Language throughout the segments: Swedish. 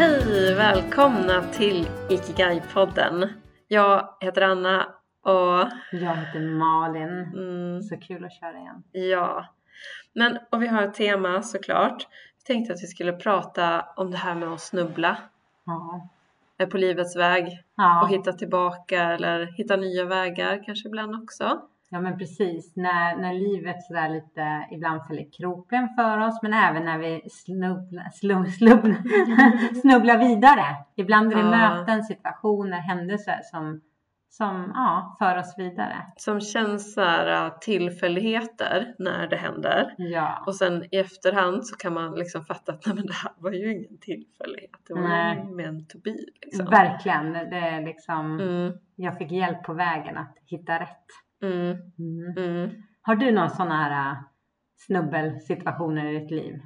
Hej! Välkomna till Ikigai-podden. Jag heter Anna och... Jag heter Malin. Mm, Så kul att köra igen. ja. Men, och vi har ett tema såklart. Vi tänkte att vi skulle prata om det här med att snubbla Ja. på livets väg Ja. och hitta tillbaka eller hitta nya vägar kanske ibland också. Ja, men precis. När, när livet sådär lite ibland fäller kroken för oss, men även när vi snubbla, slum, slum, snubblar vidare. Ibland är det Ja. möten, situationer, händelser som, som ja, för oss vidare. Som känns så här äh, tillfälligheter när det händer. Ja. Och sen i efterhand så kan man liksom fatta att nej, men det här var ju ingen tillfällighet. Det var Nej. ju meant to be. Liksom. Verkligen. Det är liksom, Mm, jag fick hjälp på vägen att hitta rätt. Mm, Mm. mm. Har du några sådana här äh, snubbelsituationer i ditt liv?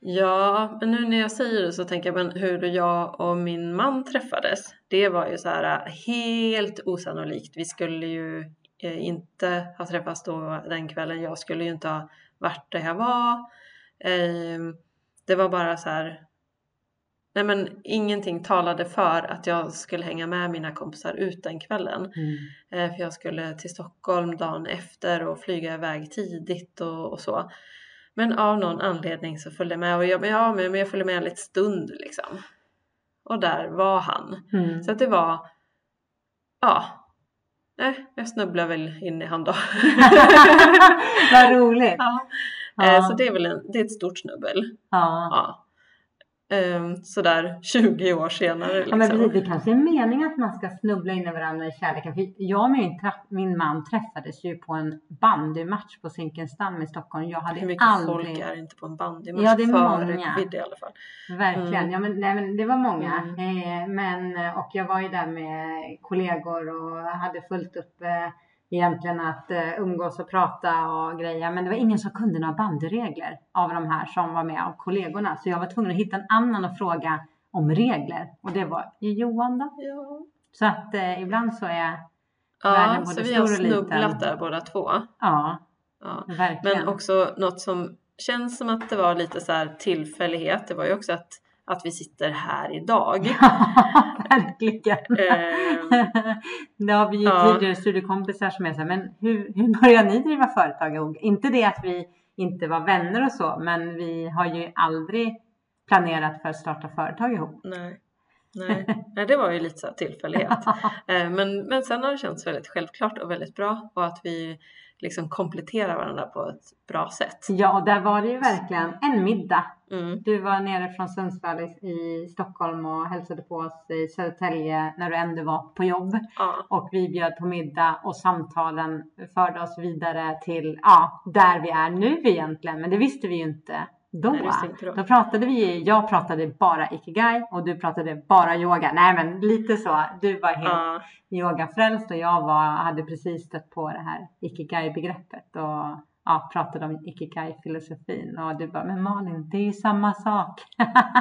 Ja, men nu när jag säger det så tänker jag men hur jag och min man träffades. Det var ju så här äh, helt osannolikt. Vi skulle ju eh, inte ha träffats då den kvällen. Jag skulle ju inte ha varit där jag var. Ehm, Det var bara så här. Nej men ingenting talade för att jag skulle hänga med mina kompisar ut den kvällen. Mm. Eh, För jag skulle till Stockholm dagen efter och flyga iväg tidigt och, och så. Men av någon anledning så följde jag med och jag, ja, men jag följde med en liten stund liksom. Och där var han. Mm. Så att det var, ja, nej, jag snubblade väl in i han då. Vad roligt. ja. Ja. Eh, Så det är väl en, det är ett stort snubbel. Ja. Ehm, Sådär 20 år senare Ja, men liksom. precis, det kanske är meningen att man ska snubbla in i varandra i kärleken. För jag och min, min man träffades ju på en bandymatch på Zinkensdamm i Stockholm. Jag Hur hade mycket aldrig... folk är inte på en bandymatch Ja, det är många. covid i alla fall. Verkligen. Mm. Ja, men, nej, men det var många. Mm. Eh, men, och jag var ju där med kollegor och hade fullt upp eh, egentligen att eh, umgås och prata och grejer. Men det var ingen som kunde några bandyregler av de här som var med av kollegorna. Så jag var tvungen att hitta en annan och fråga om regler. Och det var Johan då. Ja. Så att eh, ibland så är Världen Ja, både så vi har stor och liten. snubblat där båda två. Ja, Ja. verkligen. Men också något som känns som att det var lite så här tillfällighet. Det var ju också att, att vi sitter här idag. verkligen. Ehm, det har vi ju Ja. tidigare studiekompisar som är så här, men hur, hur börjar ni driva företag ihop? Inte det att vi inte var vänner och så, men vi har ju aldrig planerat för att starta företag ihop. nej. Nej. nej, det var ju lite så här tillfällighet. Eh, Men, men sen har det känts väldigt självklart och väldigt bra och att vi liksom kompletterar varandra på ett bra sätt. ja, och där var det ju verkligen en middag. Mm. Du var nere från Sundsvall i, Stockholm och hälsade på oss i Södertälje när du ändå var på jobb. Ja, Och vi bjöd på middag och samtalen förde oss vidare till ja, där vi är nu egentligen. Men det visste vi ju inte då. Nej. Då pratade vi, jag pratade bara ikigai och du pratade bara yoga. Nej men lite så. Du var helt ja, yogafrälst och jag var, hade precis stött på det här ikigai-begreppet och ja, pratade om ikigai-filosofin. Och du bara, men Malin, det är ju samma sak.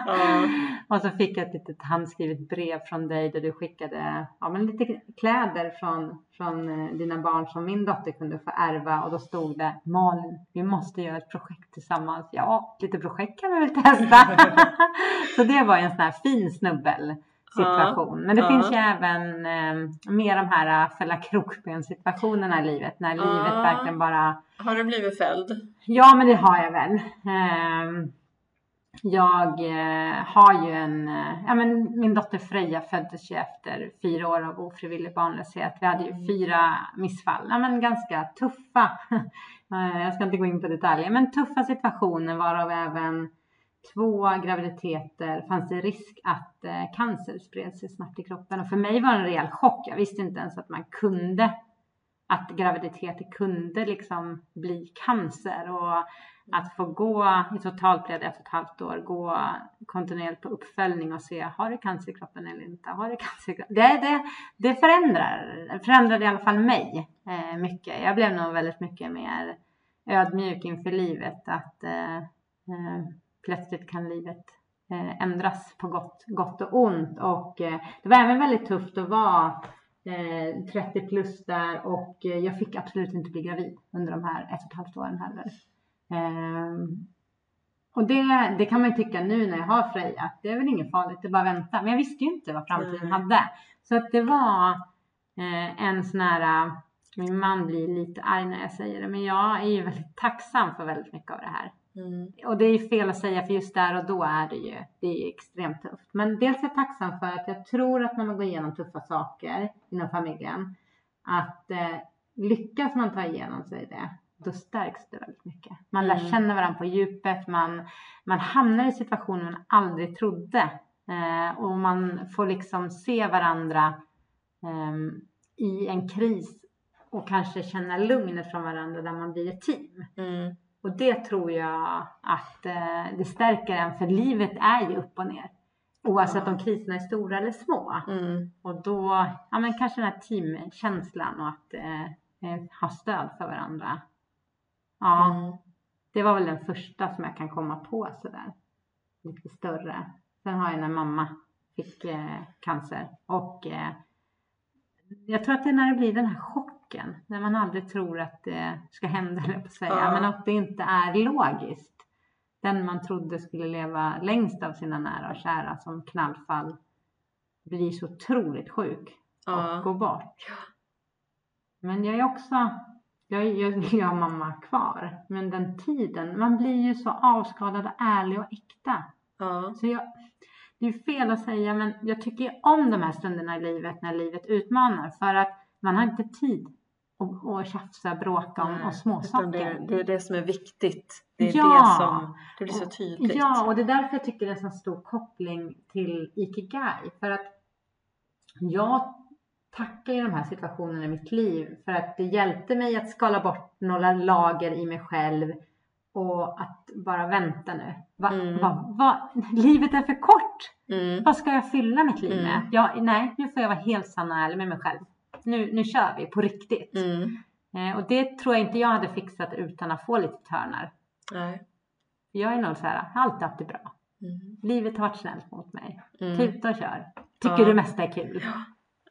ja. Och så fick jag ett litet handskrivet brev från dig där du skickade ja, men lite kläder från, från eh, dina barn som min dotter kunde få ärva. Och då stod det Malin, vi måste göra ett projekt tillsammans. Ja, lite projekt kan vi väl testa. så det var en sån här fin snubbel situation. Men det ja. finns ju även eh, mer de här äh, fälla krokben situationerna i livet. När Ja. livet verkligen bara Har du blivit fälld? Ja, men det har jag väl. Ehm, Jag eh, har ju en, eh, ja men min dotter Freja föddes ju efter fyra år av ofrivillig barnlöshet. Vi hade ju fyra missfall, ja men ganska tuffa. Eh, Jag ska inte gå in på detaljer, men tuffa situationer varav även två graviditeter fanns det risk att eh, cancer spred sig snabbt i kroppen. Och för mig var det en rejäl chock. Jag visste inte ens att man kunde att graviditeter kunde liksom bli cancer och att få gå i totalt blev det ett och ett halvt år, gå kontinuerligt på uppföljning och se har du cancer i kroppen eller inte, har du cancer i kroppen? Det, det, det förändrar, förändrade i alla fall mig eh, mycket. Jag blev nog väldigt mycket mer ödmjuk inför livet att eh, eh, plötsligt kan livet eh, ändras på gott, gott och ont och eh, det var även väldigt tufft att vara eh, 30 plus där och eh, jag fick absolut inte bli gravid under de här ett och ett halvt åren heller. Ehm, Och det, det kan man ju tycka nu när jag har Freja, att det är väl inget farligt, det är bara att vänta. Men jag visste ju inte vad framtiden Nej. hade. Så att det var eh, en sån här, eh, min man blir lite arg när jag säger det, men jag är ju väldigt tacksam för väldigt mycket av det här. Mm. Och det är ju fel att säga för just där och då är det ju, det är ju extremt tufft. Men dels är jag tacksam för att jag tror att när man går igenom tuffa saker inom familjen, att eh, lyckas man ta igenom sig det, då stärks det väldigt mycket. Man lär Mm. känna varandra på djupet, man, man hamnar i situationer man aldrig trodde. Eh, och man får liksom se varandra ehm, i en kris och kanske känna lugnet från varandra där man blir ett team. Mm. Och det tror jag att eh, det stärker en, för livet är ju upp och ner. Oavsett om kriserna är stora eller små. Mm. Och då, ja men kanske den här teamkänslan och att eh, eh, ha stöd för varandra. Ja, Mm. det var väl den första som jag kan komma på sådär. Lite större. Sen har jag när mamma fick eh, cancer och eh, jag tror att det är när det blir den här chocken. När man aldrig tror att det ska hända, eller på att säga. Ja. Men att det inte är logiskt. Den man trodde skulle leva längst av sina nära och kära som knallfall blir så otroligt sjuk och Ja. går bort. Men jag är också, jag, jag vill ju ha mamma kvar. Men den tiden, man blir ju så avskadad och ärlig och äkta. Ja. Så jag, det är fel att säga, men jag tycker om de här stunderna i livet när livet utmanar. För att man har inte tid att, att tjafsa, bråka om och småsaker. det, det är det som är viktigt. Det är Ja. det som det blir så tydligt. Ja, och det är därför jag tycker det är en så stor koppling till Ikigai. För att jag tackar ju de här situationerna i mitt liv för att det hjälpte mig att skala bort några lager i mig själv och att bara vänta nu. Va, Mm. va, va, livet är för kort. Mm. Vad ska jag fylla mitt liv med? Mm. Jag, nej, nu får jag vara helt sann och ärlig med mig själv. Nu, nu kör vi på riktigt. Mm. Eh, och det tror jag inte jag hade fixat utan att få lite törnar. Nej. Jag är nog så här, jag har alltid haft det bra. Mm. Livet har varit snällt mot mig. Mm. Tuta och kör. Tycker Ja. det mesta är kul.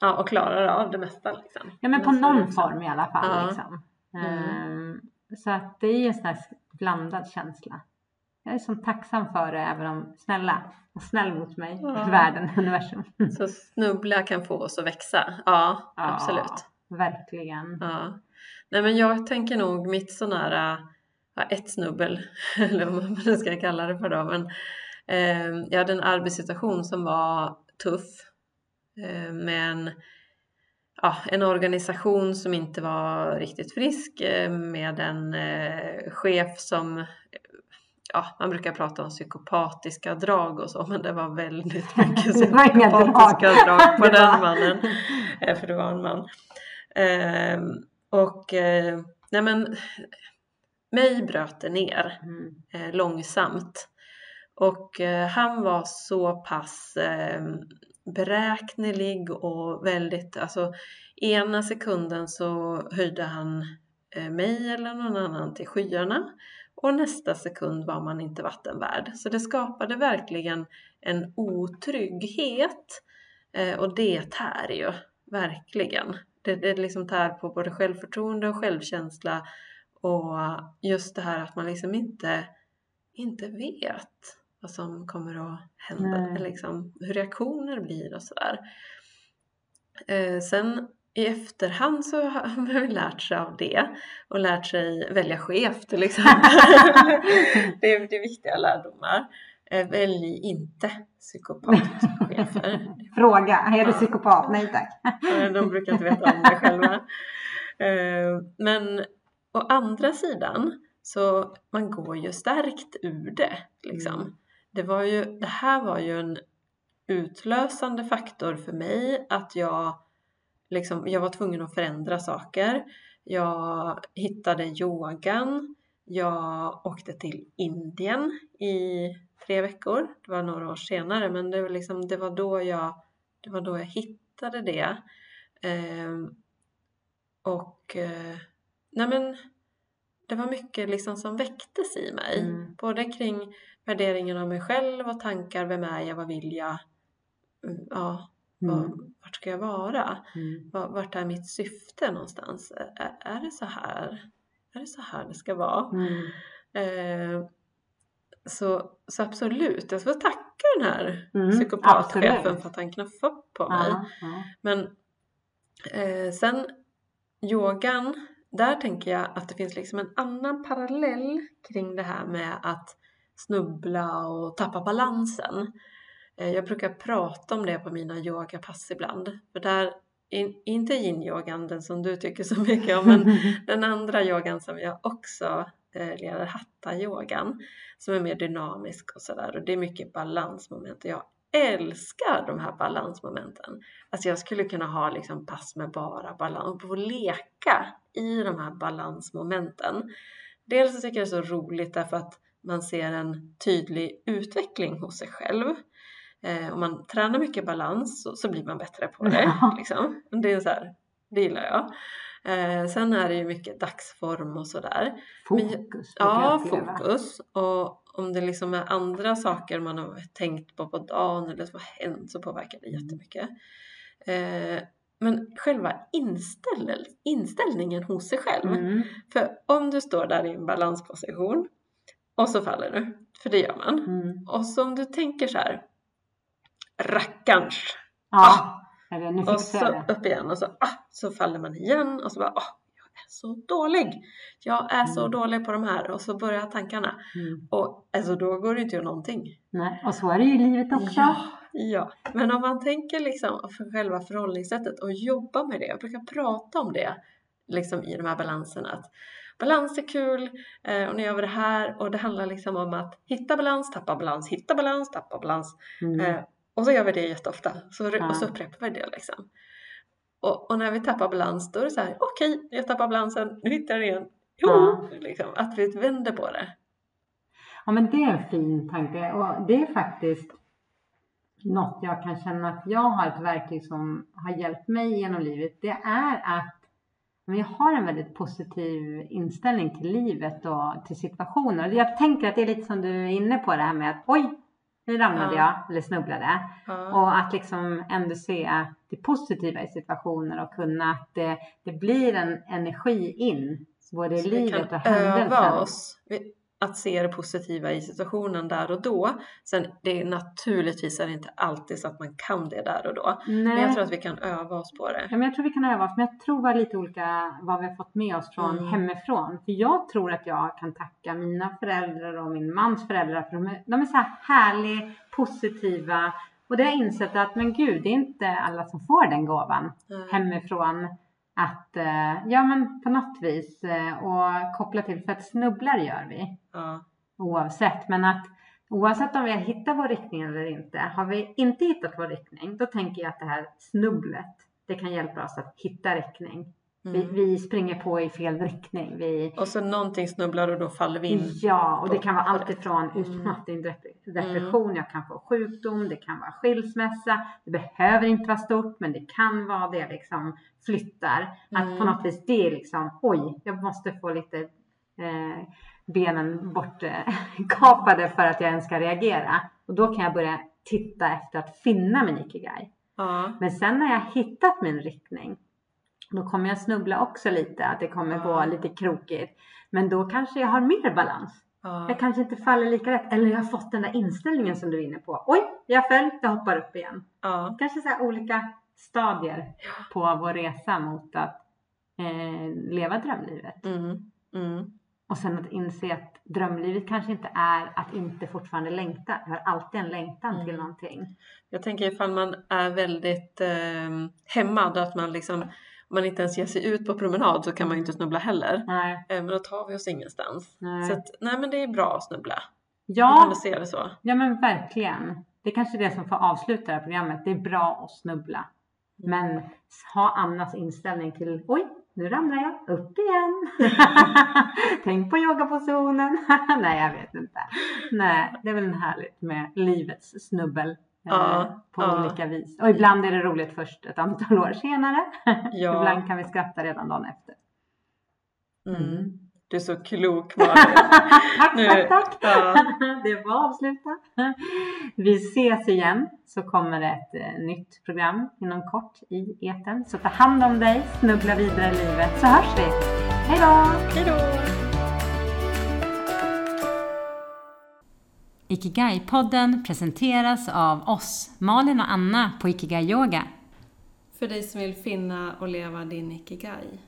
Ja, och klarar av det mesta liksom. Ja men på någon också. form i alla fall. Ja. Liksom. Mm. Ehm, så att det är en sån här blandad känsla. Jag är så tacksam för det även om snälla, var snäll mot mig, Ja. världen, universum. Så snubbla kan få oss att växa. Ja, absolut. Ja, verkligen. Ja. Nej men jag tänker nog mitt sån här, ja, ett snubbel, eller vad man nu ska kalla det för då, men eh, jag hade en arbetssituation som var tuff eh, med en, ja, en organisation som inte var riktigt frisk eh, med en eh, chef som eh, Ja, man brukar prata om psykopatiska drag och så, men det var väldigt mycket inga drag. psykopatiska drag på den mannen. För det var en man. Ehm, och nej men mig bröt det ner Mm. långsamt. Och han var så pass eh, beräknelig och väldigt, alltså ena sekunden så höjde han eh, mig eller någon annan till skyarna och nästa sekund var man inte vattenvärd. Så det skapade verkligen en otrygghet eh, och det tär ju verkligen. Det, det liksom tär på både självförtroende och självkänsla och just det här att man liksom inte, inte vet vad som kommer att hända, Nej. liksom, hur reaktioner blir och sådär. Eh, sen i efterhand så har man lärt sig av det och lärt sig välja chef till exempel. det, är, det är viktiga lärdomar. Eh, välj inte psykopatchefer. Fråga, är du psykopat? Nej tack. De brukar inte veta om det själva. Eh, Men å andra sidan så man går ju stärkt ur det. Liksom. Det, var ju, det här var ju en utlösande faktor för mig att jag, liksom, jag var tvungen att förändra saker. Jag hittade yogan. Jag åkte till Indien i tre veckor. Det var några år senare men det var, liksom, det var, då, jag, det var då jag hittade det. Eh, och eh, nej men, det var mycket liksom som väcktes i mig. Mm. Både kring värderingen av mig själv och tankar, vem är jag, vad vill jag? Mm, Ja, Mm. vad, vart ska jag vara? Mm. Var- Vart är mitt syfte någonstans? Är, är det så här? Är det så här det ska vara? Mm. Eh, så, så absolut, jag får tacka den här Mm, psykopatchefen absolut. för att han knuffade på mig. Ja, ja. Men eh, sen yogan, där tänker jag att det finns liksom en annan parallell kring det här med att snubbla och tappa balansen. Eh, jag brukar prata om det på mina yogapass ibland. För där, in, inte yin-yogan, den som du tycker så mycket om, men den andra yogan som jag också eh, leder, hatta-yogan, som är mer dynamisk och sådär. Och det är mycket balansmoment. Och jag älskar de här balansmomenten. Alltså jag skulle kunna ha liksom pass med bara balans och få leka i de här balansmomenten. Dels så tycker jag det är så roligt därför att man ser en tydlig utveckling hos sig själv. Eh, om man tränar mycket balans så, så blir man bättre på det. Liksom. Det är så här, det gillar jag. Eh, sen är det ju mycket dagsform och sådär. Men- Fokus. brukar Ja, fokus. Och om det liksom är andra saker man har tänkt på på dagen eller som har hänt så påverkar det Mm. jättemycket. Eh, men själva inställ inställningen hos sig själv. Mm. För om du står där i en balansposition och så faller du, för det gör man. Mm. Och så om du tänker så här, rackarns, Ja, nu och så upp igen och så, ah, så faller man igen och så bara, ah, så dålig. Jag är så Mm. dålig på de här och så börjar tankarna. Mm. Och alltså då går det inte att göra någonting. Nej, och så är det ju i livet också. Ja, ja. Men om man tänker liksom för själva förhållningssättet och jobba med det. Jag brukar prata om det liksom i de här balanserna. Att balans är kul eh, och nu gör vi det här och det handlar liksom om att hitta balans, tappa balans, hitta balans, tappa balans. Mm. Eh, och så gör vi det jätteofta. Så. Och så upprepar vi det liksom. Och, och när vi tappar balans då är det så här, okej, jag tappar balansen, nu hittar jag det igen. Jo, Ja. liksom, att vi vänder på det. Ja, men det är en fin tanke och det är faktiskt något jag kan känna att jag har ett verktyg som har hjälpt mig genom livet. Det är att jag har en väldigt positiv inställning till livet och till situationer. Jag tänker att det är lite som du är inne på det här med att oj, ramlade Ja. jag eller snubblade. Ja. Och att liksom ändå se det positiva i situationer och kunna att det, det blir en energi in både i vi livet och kan öva händelsen. oss vi- att se det positiva i situationen där och då. Sen det är naturligtvis är det inte alltid så att man kan det där och då. Nej. Men jag tror att vi kan öva oss på det. Ja, men jag tror vi kan öva oss, men jag tror var lite olika vad vi har fått med oss från Mm. hemifrån. För jag tror att jag kan tacka mina föräldrar och min mans föräldrar för de är, de är så här härliga, positiva. Och det har jag insett att, men gud, det är inte alla som får den gåvan Mm. hemifrån. Att, eh, ja men på något vis, eh, och koppla till, för att snubblar gör vi Ja. oavsett. Men att oavsett om vi har hittat vår riktning eller inte, har vi inte hittat vår riktning, då tänker jag att det här snubblet, det kan hjälpa oss att hitta riktning. Vi, Mm. vi springer på i fel riktning. Vi, Och så någonting snubblar och då faller vi in. ja, och det kan vara allt ifrån Mm. utmattning, dep- depression, jag kan få sjukdom, det kan vara skilsmässa. Det behöver inte vara stort, men det kan vara det liksom flyttar. Att på Mm. något vis det är liksom, oj, jag måste få lite eh, benen bort eh, för att jag ens ska reagera. Och då kan jag börja titta efter att finna min ikigai. Ja. Men sen när jag hittat min riktning, då kommer jag snubbla också lite, att det kommer gå lite krokigt. Men då kanske jag har mer balans. Ja. Jag kanske inte faller lika rätt. Eller jag har fått den där inställningen som du är inne på. Oj, jag föll, jag hoppar upp igen. ja. Kanske så olika stadier på vår resa mot att eh, leva drömlivet. Mm. Mm. Och sen att inse att drömlivet kanske inte är att inte fortfarande längta. Jag har alltid en längtan till Mm. någonting. Jag tänker ifall man är väldigt eh, hämmad och att man liksom om man inte ens ger sig ut på promenad så kan man ju inte snubbla heller. Nej, Eh, men då tar vi oss ingenstans. nej. Så att, nej men det är bra att snubbla. Ja. Kan ja, du se det så? ja, men verkligen. Det är kanske är det som får avsluta det här programmet. Det är bra att snubbla. Men ha Annas inställning till oj, nu ramlar jag upp igen. Tänk på yogapositionen. Nej, jag vet inte. Nej, det är väl härligt med livets snubbel. Eh, Ja, på ja. olika vis. Och ibland är det roligt först ett antal år senare. Ja. ibland kan vi skratta redan dagen efter. Mm. Du är så klok Malin. tack, Nu- tack, tack. ja. Det var avsluta. Vi ses igen så kommer det ett eh, nytt program inom kort i eten. Så ta hand om dig, snubbla vidare i livet så hörs vi. Hej då! Hej då! Ikigai-podden presenteras av oss, Malin och Anna på Ikigai Yoga. För dig som vill finna och leva din Ikigai.